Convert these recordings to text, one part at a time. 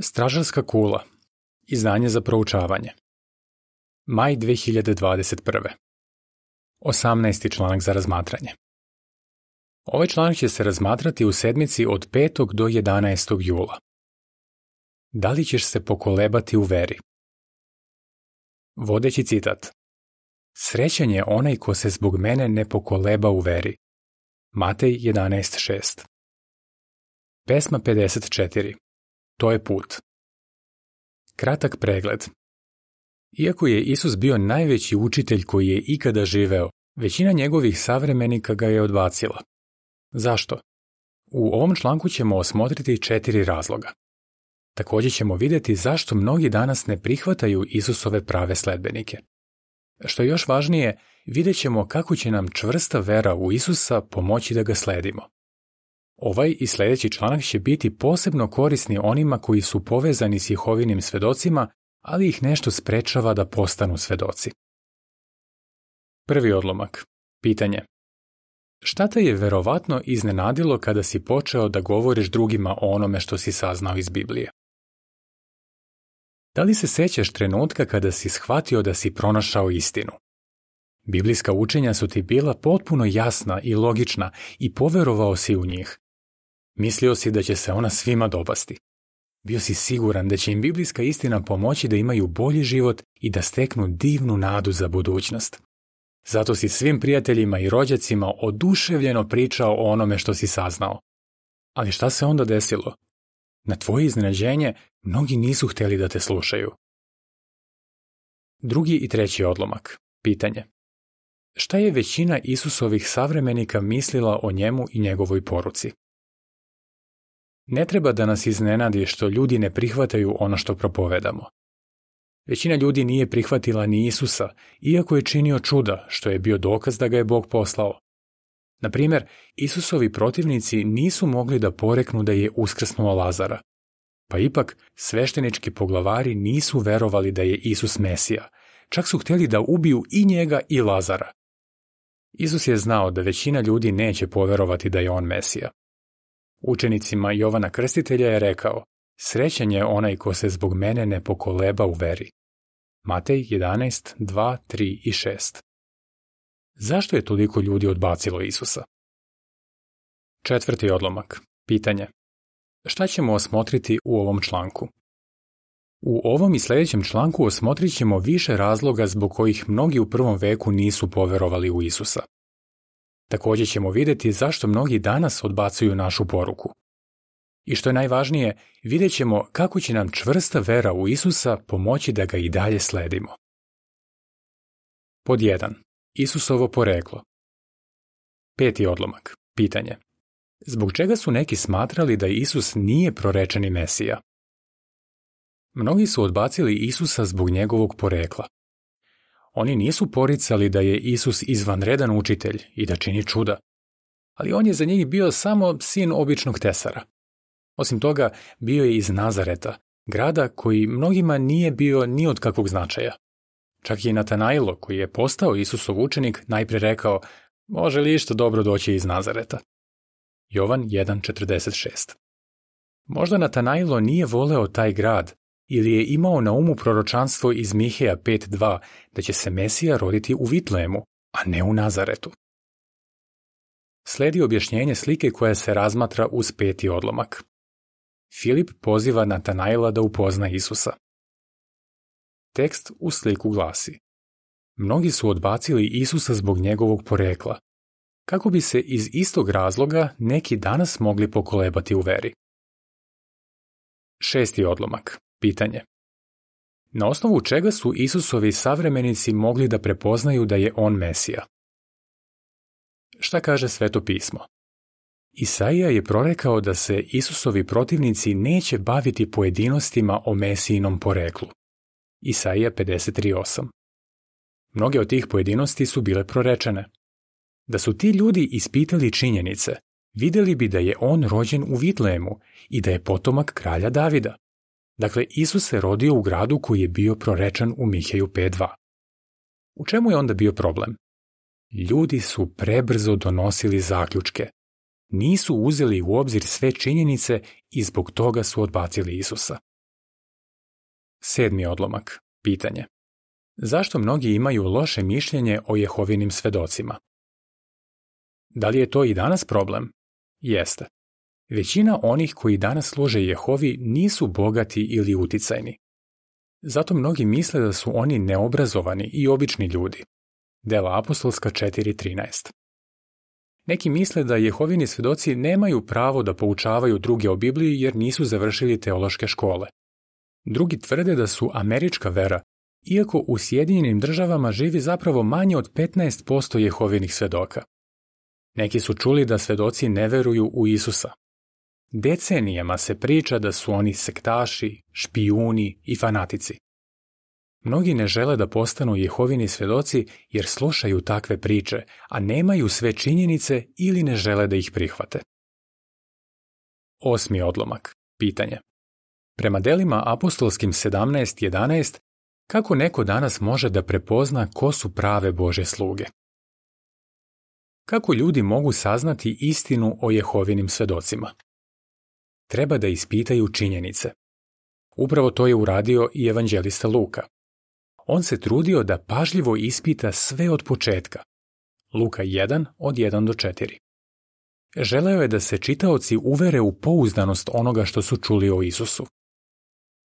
Stražarska kula i znanje za proučavanje. Maj 2021. 18. članak za razmatranje. Ovaj članak će se razmatrati u sedmici od 5. do 11. jula. Da li ćeš se pokolebati u veri? Vodeći citat. Srećan je onaj ko se zbog mene ne pokoleba u veri. Matej 11.6. Pesma 54. To je put. Kratak pregled. Iako je Isus bio najveći učitelj koji je ikada živeo, većina njegovih savremenika ga je odbacila. Zašto? U ovom članku ćemo osmotriti četiri razloga. Takođe ćemo videti zašto mnogi danas ne prihvataju Isusove prave sledbenike. Što je još važnije, vidjet ćemo kako će nam čvrsta vera u Isusa pomoći da ga sledimo. Ovaj i sledeći članak će biti posebno korisni onima koji su povezani s Jehovinim svedocima, ali ih nešto sprečava da postanu svedoci. Prvi odlomak. Pitanje. Šta te je verovatno iznenadilo kada si počeo da govoriš drugima o onome što si saznao iz Biblije? Da li se sećaš trenutka kada si shvatio da si pronašao istinu? Biblijska učenja su ti bila potpuno jasna i logična i poverovao si u njih, Mislio si da će se ona svima dopasti. Bio si siguran da će im biblijska istina pomoći da imaju bolji život i da steknu divnu nadu za budućnost. Zato si svim prijateljima i rođacima oduševljeno pričao o onome što si saznao. Ali šta se onda desilo? Na tvoje iznenađenje, mnogi nisu hteli da te slušaju. Drugi i treći odlomak. Pitanje. Šta je većina Isusovih savremenika mislila o njemu i njegovoj poruci? Ne treba da nas iznenadi što ljudi ne prihvataju ono što propovedamo. Većina ljudi nije prihvatila ni Isusa, iako je činio čuda, što je bio dokaz da ga je Bog poslao. Na primer, Isusovi protivnici nisu mogli da poreknu da je uskrsnuo Lazara. Pa ipak, sveštenički poglavari nisu verovali da je Isus Mesija. Čak su hteli da ubiju i njega i Lazara. Isus je znao da većina ljudi neće poverovati da je on Mesija, Učenicima Jovana Krstitelja je rekao, srećen je onaj ko se zbog mene ne pokoleba u veri. Matej 11, 2, 3 i 6 Zašto je toliko ljudi odbacilo Isusa? Četvrti odlomak. Pitanje. Šta ćemo osmotriti u ovom članku? U ovom i sledećem članku osmotrit ćemo više razloga zbog kojih mnogi u prvom veku nisu poverovali u Isusa. Takođe ćemo videti zašto mnogi danas odbacuju našu poruku. I što je najvažnije, vidjet ćemo kako će nam čvrsta vera u Isusa pomoći da ga i dalje sledimo. Pod 1. Isusovo poreklo. Peti odlomak. Pitanje. Zbog čega su neki smatrali da Isus nije prorečeni Mesija? Mnogi su odbacili Isusa zbog njegovog porekla. Oni nisu poricali da je Isus izvanredan učitelj i da čini čuda, ali on je za njih bio samo sin običnog tesara. Osim toga, bio je iz Nazareta, grada koji mnogima nije bio ni od kakvog značaja. Čak je Natanailo, koji je postao Isusov učenik, najpre rekao, može li išto dobro doći iz Nazareta? Jovan 1.46 Možda Natanailo nije voleo taj grad, ili je imao na umu proročanstvo iz Miheja 5.2 da će se Mesija roditi u Vitlejemu, a ne u Nazaretu. Sledi objašnjenje slike koja se razmatra uz peti odlomak. Filip poziva Natanaila da upozna Isusa. Tekst u sliku glasi Mnogi su odbacili Isusa zbog njegovog porekla, kako bi se iz istog razloga neki danas mogli pokolebati u veri. Šesti odlomak Pitanje. Na osnovu čega su Isusovi savremenici mogli da prepoznaju da je on Mesija? Šta kaže Sveto pismo? Isaija je prorekao da se Isusovi protivnici neće baviti pojedinostima o Mesijinom poreklu. Isaija 53.8 Mnoge od tih pojedinosti su bile prorečene. Da su ti ljudi ispitali činjenice, videli bi da je on rođen u Vitlemu i da je potomak kralja Davida. Dakle, Isus se rodio u gradu koji je bio prorečan u Miheju 5.2. U čemu je onda bio problem? Ljudi su prebrzo donosili zaključke. Nisu uzeli u obzir sve činjenice i zbog toga su odbacili Isusa. Sedmi odlomak. Pitanje. Zašto mnogi imaju loše mišljenje o Jehovinim svedocima? Da li je to i danas problem? Jeste. Većina onih koji danas služe Jehovi nisu bogati ili uticajni. Zato mnogi misle da su oni neobrazovani i obični ljudi. Dela apostolska 4.13 Neki misle da Jehovini svedoci nemaju pravo da poučavaju druge o Bibliji jer nisu završili teološke škole. Drugi tvrde da su američka vera, iako u Sjedinjenim državama živi zapravo manje od 15% Jehovinih svedoka. Neki su čuli da svedoci ne veruju u Isusa, Decenijama se priča da su oni sektaši, špijuni i fanatici. Mnogi ne žele da postanu Jehovini svedoci jer slušaju takve priče, a nemaju sve činjenice ili ne žele da ih prihvate. Osmi odlomak. Pitanje. Prema delima apostolskim 17.11, kako neko danas može da prepozna ko su prave Bože sluge? Kako ljudi mogu saznati istinu o Jehovinim svedocima? treba da ispitaju činjenice. Upravo to je uradio i evanđelista Luka. On se trudio da pažljivo ispita sve od početka. Luka 1 od 1 do 4. Želeo je da se čitaoci uvere u pouzdanost onoga što su čuli o Isusu.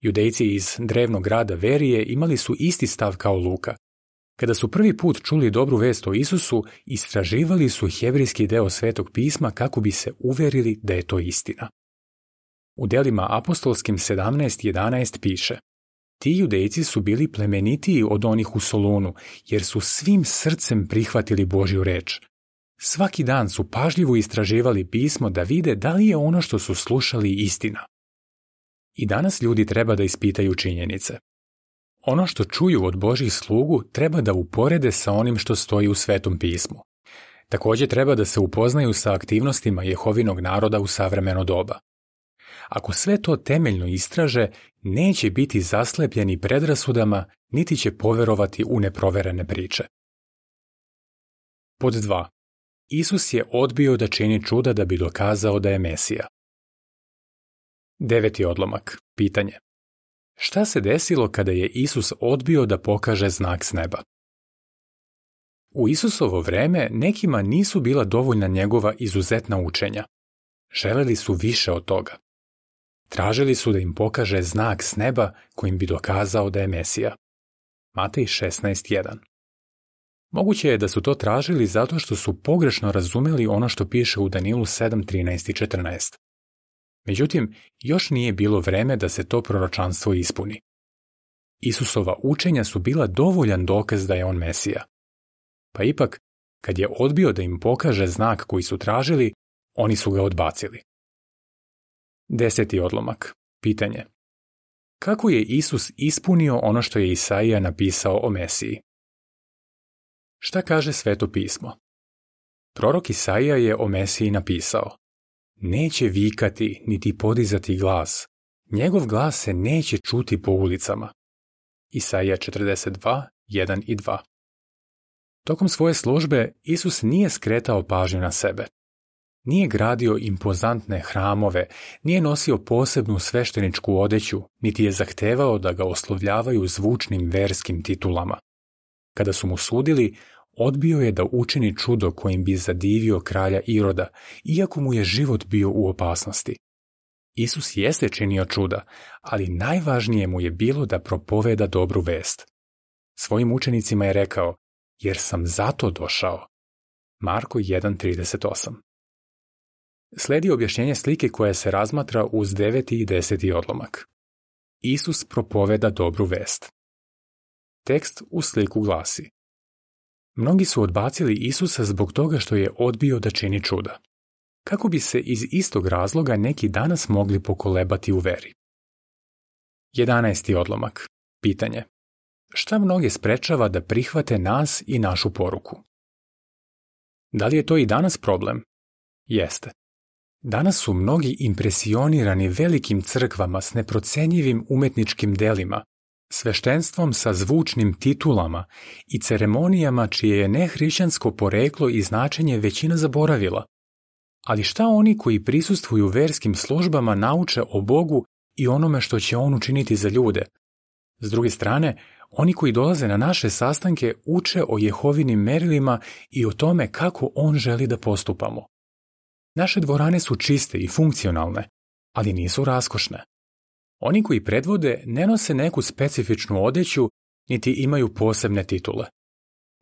Judejci iz drevnog grada Verije imali su isti stav kao Luka. Kada su prvi put čuli dobru vest o Isusu, istraživali su hebrijski deo svetog pisma kako bi se uverili da je to istina. U delima apostolskim 17.11 piše Ti judejci su bili plemenitiji od onih u Solunu, jer su svim srcem prihvatili Božju reč. Svaki dan su pažljivo istraživali pismo da vide da li je ono što su slušali istina. I danas ljudi treba da ispitaju činjenice. Ono što čuju od Božih slugu treba da uporede sa onim što stoji u Svetom pismu. Takođe treba da se upoznaju sa aktivnostima Jehovinog naroda u savremeno doba. Ako sve to temeljno istraže, neće biti zaslepljeni predrasudama, niti će poverovati u neproverene priče. Pod 2. Isus je odbio da čini čuda da bi dokazao da je Mesija. Deveti odlomak. Pitanje. Šta se desilo kada je Isus odbio da pokaže znak s neba? U Isusovo vreme nekima nisu bila dovoljna njegova izuzetna učenja. Želeli su više od toga. Tražili su da im pokaže znak s neba kojim bi dokazao da je Mesija. Matej 16.1 Moguće je da su to tražili zato što su pogrešno razumeli ono što piše u Danilu 7.13 i 14. Međutim, još nije bilo vreme da se to proročanstvo ispuni. Isusova učenja su bila dovoljan dokaz da je on Mesija. Pa ipak, kad je odbio da im pokaže znak koji su tražili, oni su ga odbacili. Deseti odlomak. Pitanje. Kako je Isus ispunio ono što je Isaija napisao o Mesiji? Šta kaže sveto pismo? Prorok Isaija je o Mesiji napisao Neće vikati niti podizati glas. Njegov glas se neće čuti po ulicama. Isaija 42, 1 i 2 Tokom svoje službe Isus nije skretao pažnju na sebe. Nije gradio impozantne hramove, nije nosio posebnu svešteničku odeću, niti je zahtevao da ga oslovljavaju zvučnim verskim titulama. Kada su mu sudili, odbio je da učini čudo kojim bi zadivio kralja Iroda, iako mu je život bio u opasnosti. Isus jeste činio čuda, ali najvažnije mu je bilo da propoveda dobru vest. Svojim učenicima je rekao, jer sam zato došao. Marko 1.38 Sledi objašnjenje slike koja se razmatra uz deveti i deseti odlomak. Isus propoveda dobru vest. Tekst u sliku glasi. Mnogi su odbacili Isusa zbog toga što je odbio da čini čuda. Kako bi se iz istog razloga neki danas mogli pokolebati u veri? 11. odlomak. Pitanje. Šta mnoge sprečava da prihvate nas i našu poruku? Da li je to i danas problem? Jeste. Danas su mnogi impresionirani velikim crkvama s neprocenjivim umetničkim delima, sveštenstvom sa zvučnim titulama i ceremonijama čije je nehrišćansko poreklo i značenje većina zaboravila. Ali šta oni koji prisustvuju verskim službama nauče o Bogu i onome što će On učiniti za ljude? S druge strane, oni koji dolaze na naše sastanke uče o Jehovinim merilima i o tome kako On želi da postupamo. Naše dvorane su čiste i funkcionalne, ali nisu raskošne. Oni koji predvode ne nose neku specifičnu odeću niti imaju posebne titule.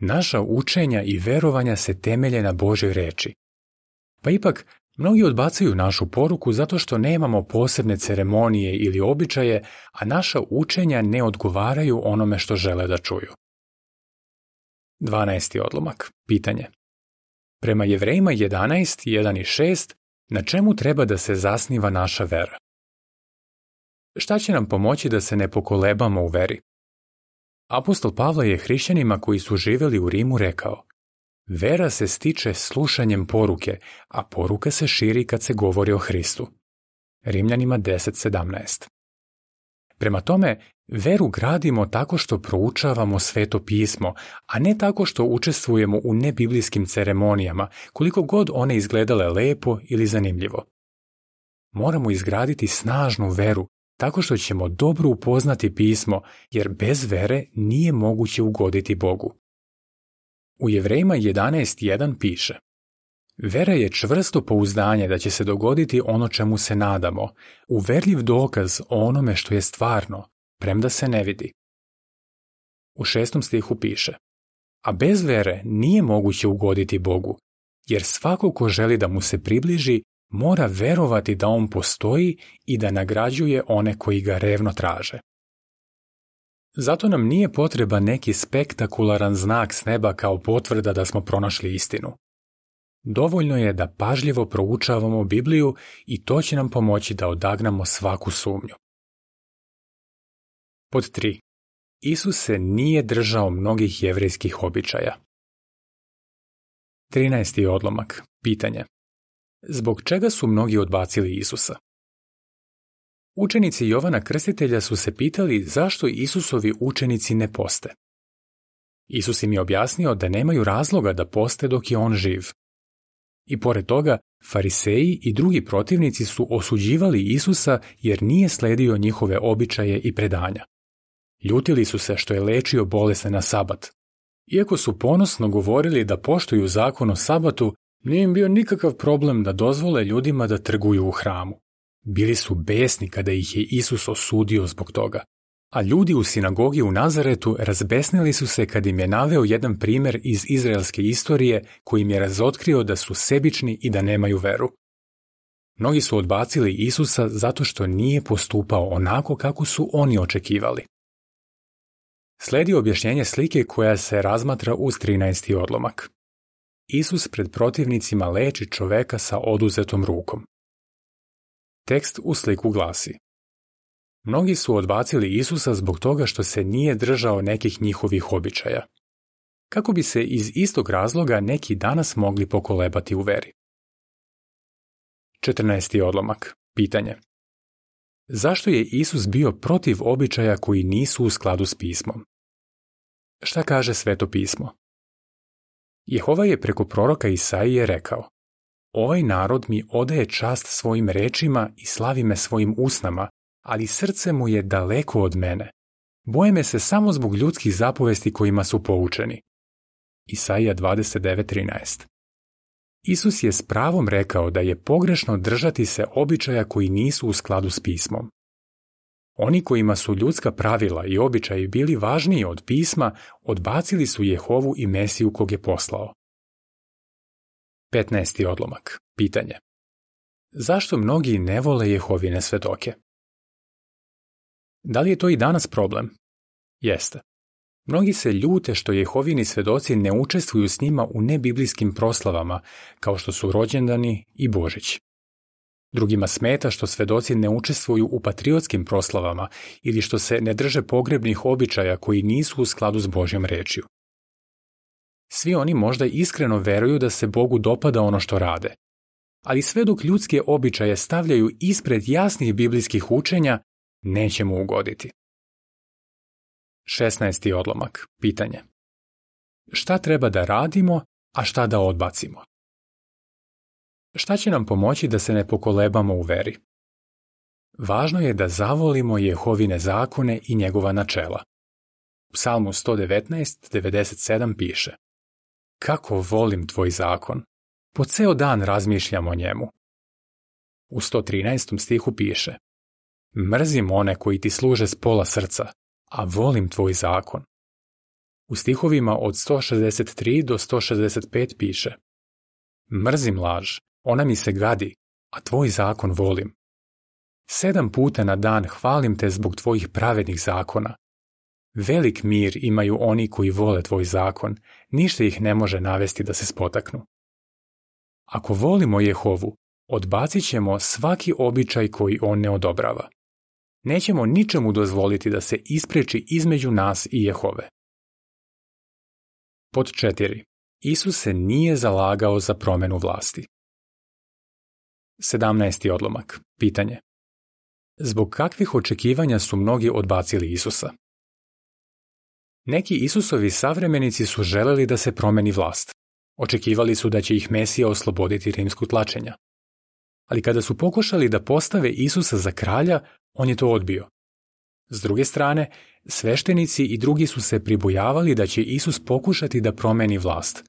Naša učenja i verovanja se temelje na Božoj reči. Pa ipak, mnogi odbacaju našu poruku zato što nemamo posebne ceremonije ili običaje, a naša učenja ne odgovaraju onome što žele da čuju. 12. odlomak. Pitanje. Prema Jevrejima 11, 1 i 6, na čemu treba da se zasniva naša vera? Šta će nam pomoći da se ne pokolebamo u veri? Apostol Pavle je hrišćanima koji su živeli u Rimu rekao Vera se stiče slušanjem poruke, a poruka se širi kad se govori o Hristu. Rimljanima 10.17 Prema tome, veru gradimo tako što proučavamo sveto pismo, a ne tako što učestvujemo u nebiblijskim ceremonijama, koliko god one izgledale lepo ili zanimljivo. Moramo izgraditi snažnu veru tako što ćemo dobro upoznati pismo, jer bez vere nije moguće ugoditi Bogu. U Jevrejima 11.1 piše Vera je čvrsto pouzdanje da će se dogoditi ono čemu se nadamo, uverljiv dokaz o onome što je stvarno, premda se ne vidi. U šestom stihu piše A bez vere nije moguće ugoditi Bogu, jer svako ko želi da mu se približi, mora verovati da on postoji i da nagrađuje one koji ga revno traže. Zato nam nije potreba neki spektakularan znak s neba kao potvrda da smo pronašli istinu. Dovoljno je da pažljivo proučavamo Bibliju i to će nam pomoći da odagnamo svaku sumnju. Pod 3. Isus se nije držao mnogih jevrejskih običaja. 13. odlomak. Pitanje. Zbog čega su mnogi odbacili Isusa? Učenici Jovana Krstitelja su se pitali zašto Isusovi učenici ne poste. Isus im je objasnio da nemaju razloga da poste dok je on živ, I pored toga, fariseji i drugi protivnici su osuđivali Isusa jer nije sledio njihove običaje i predanja. Ljutili su se što je lečio bolesne na sabat. Iako su ponosno govorili da poštuju zakon o sabatu, nije im bio nikakav problem da dozvole ljudima da trguju u hramu. Bili su besni kada ih je Isus osudio zbog toga. A ljudi u sinagogi u Nazaretu razbesnili su se kad im je naveo jedan primer iz izraelske istorije koji im je razotkrio da su sebični i da nemaju veru. Mnogi su odbacili Isusa zato što nije postupao onako kako su oni očekivali. Sledi objašnjenje slike koja se razmatra uz 13. odlomak. Isus pred protivnicima leči čoveka sa oduzetom rukom. Tekst u sliku glasi Mnogi su odbacili Isusa zbog toga što se nije držao nekih njihovih običaja. Kako bi se iz istog razloga neki danas mogli pokolebati u veri? 14. odlomak. Pitanje. Zašto je Isus bio protiv običaja koji nisu u skladu s pismom? Šta kaže sveto pismo? Jehova je preko proroka Isaije rekao Ovaj narod mi odaje čast svojim rečima i slavi me svojim usnama, ali srce mu je daleko od mene. Boje me se samo zbog ljudskih zapovesti kojima su poučeni. Isaija 29.13 Isus je s pravom rekao da je pogrešno držati se običaja koji nisu u skladu s pismom. Oni kojima su ljudska pravila i običaji bili važniji od pisma, odbacili su Jehovu i Mesiju kog je poslao. 15. odlomak. Pitanje. Zašto mnogi ne vole Jehovine svedoke? Da li je to i danas problem? Jeste. Mnogi se ljute što Jehovini svedoci ne učestvuju s njima u nebiblijskim proslavama, kao što su rođendani i Božić. Drugima smeta što svedoci ne učestvuju u patriotskim proslavama ili što se ne drže pogrebnih običaja koji nisu u skladu s Božjom rečju. Svi oni možda iskreno veruju da se Bogu dopada ono što rade, ali sve dok ljudske običaje stavljaju ispred jasnih biblijskih učenja, Neće mu ugoditi. 16. odlomak. Pitanje. Šta treba da radimo, a šta da odbacimo? Šta će nam pomoći da se ne pokolebamo u veri? Važno je da zavolimo Jehovine zakone i njegova načela. U psalmu 119.97 piše Kako volim tvoj zakon, po ceo dan razmišljam o njemu. U 113. stihu piše Mrzim one koji ti služe s pola srca, a volim tvoj zakon. U stihovima od 163 do 165 piše Mrzim laž, ona mi se gadi, a tvoj zakon volim. Sedam puta na dan hvalim te zbog tvojih pravednih zakona. Velik mir imaju oni koji vole tvoj zakon, ništa ih ne može navesti da se spotaknu. Ako volimo Jehovu, odbacit ćemo svaki običaj koji on ne odobrava nećemo ničemu dozvoliti da se ispreči između nas i Jehove. Pod 4. Isus se nije zalagao za promenu vlasti. 17. odlomak. Pitanje. Zbog kakvih očekivanja su mnogi odbacili Isusa? Neki Isusovi savremenici su želeli da se promeni vlast. Očekivali su da će ih Mesija osloboditi rimsku tlačenja ali kada su pokušali da postave Isusa za kralja, on je to odbio. S druge strane, sveštenici i drugi su se pribojavali da će Isus pokušati da promeni vlast.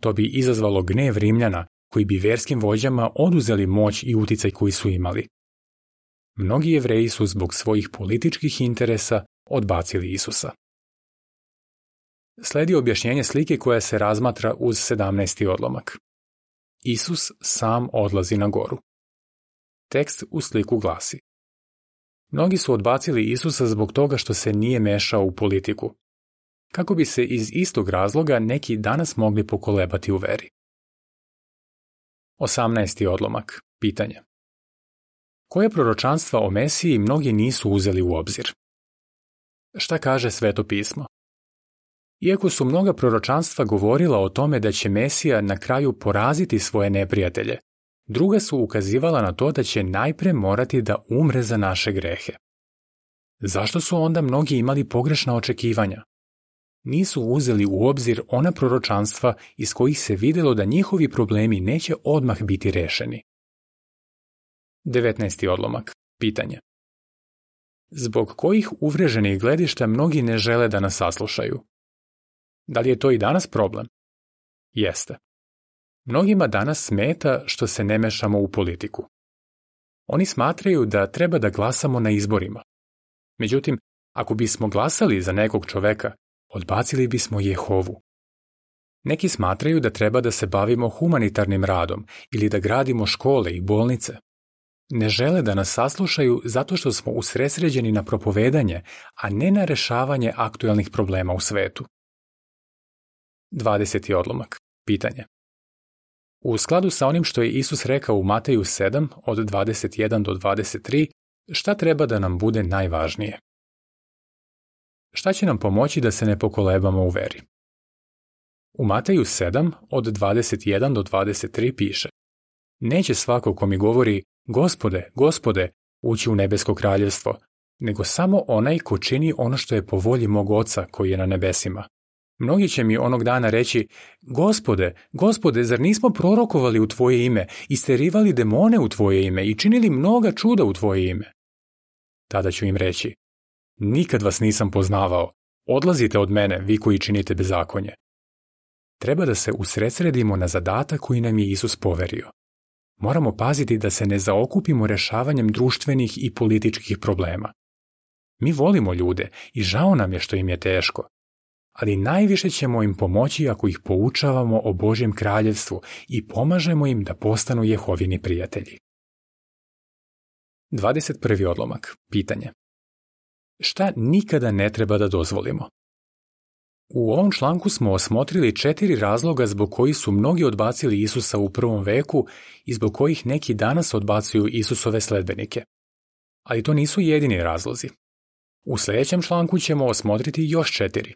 To bi izazvalo gnev Rimljana, koji bi verskim vođama oduzeli moć i uticaj koji su imali. Mnogi jevreji su zbog svojih političkih interesa odbacili Isusa. Sledi objašnjenje slike koja se razmatra uz 17. odlomak. Isus sam odlazi na goru. Tekst u sliku glasi. Mnogi su odbacili Isusa zbog toga što se nije mešao u politiku. Kako bi se iz istog razloga neki danas mogli pokolebati u veri. 18. odlomak. Pitanje. Koje proročanstva o Mesiji mnogi nisu uzeli u obzir? Šta kaže Sveto pismo? Iako su mnoga proročanstva govorila o tome da će Mesija na kraju poraziti svoje neprijatelje, druga su ukazivala na to da će najpre morati da umre za naše grehe. Zašto su onda mnogi imali pogrešna očekivanja? Nisu uzeli u obzir ona proročanstva iz kojih se videlo da njihovi problemi neće odmah biti rešeni. 19. odlomak. Pitanje. Zbog kojih uvreženih gledišta mnogi ne žele da nas saslušaju? Da li je to i danas problem? Jeste. Mnogima danas smeta što se ne mešamo u politiku. Oni smatraju da treba da glasamo na izborima. Međutim, ako bismo glasali za nekog čoveka, odbacili bismo Jehovu. Neki smatraju da treba da se bavimo humanitarnim radom ili da gradimo škole i bolnice. Ne žele da nas saslušaju zato što smo usresređeni na propovedanje, a ne na rešavanje aktuelnih problema u svetu. 20. odlomak. Pitanje. U skladu sa onim što je Isus rekao u Mateju 7 od 21 do 23, šta treba da nam bude najvažnije? Šta će nam pomoći da se ne pokolebamo u veri? U Mateju 7 od 21 do 23 piše Neće svako ko mi govori, gospode, gospode, ući u nebesko kraljevstvo, nego samo onaj ko čini ono što je po volji mog oca koji je na nebesima. Mnogi će mi onog dana reći, gospode, gospode, zar nismo prorokovali u tvoje ime, isterivali demone u tvoje ime i činili mnoga čuda u tvoje ime? Tada ću im reći, nikad vas nisam poznavao, odlazite od mene, vi koji činite bezakonje. Treba da se usredsredimo na zadatak koji nam je Isus poverio. Moramo paziti da se ne zaokupimo rešavanjem društvenih i političkih problema. Mi volimo ljude i žao nam je što im je teško, ali najviše ćemo im pomoći ako ih poučavamo o Božjem kraljevstvu i pomažemo im da postanu Jehovini prijatelji. 21. odlomak. Pitanje. Šta nikada ne treba da dozvolimo? U ovom članku smo osmotrili četiri razloga zbog kojih su mnogi odbacili Isusa u prvom veku i zbog kojih neki danas odbacuju Isusove sledbenike. Ali to nisu jedini razlozi. U sledećem članku ćemo osmotriti još četiri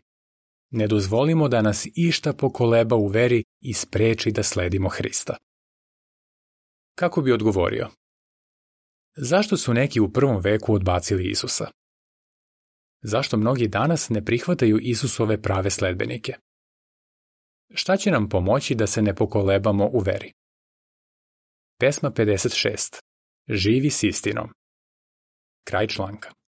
ne dozvolimo da nas išta pokoleba u veri i spreči da sledimo Hrista. Kako bi odgovorio? Zašto su neki u prvom veku odbacili Isusa? Zašto mnogi danas ne prihvataju Isusove prave sledbenike? Šta će nam pomoći da se ne pokolebamo u veri? Pesma 56. Živi s istinom. Kraj članka.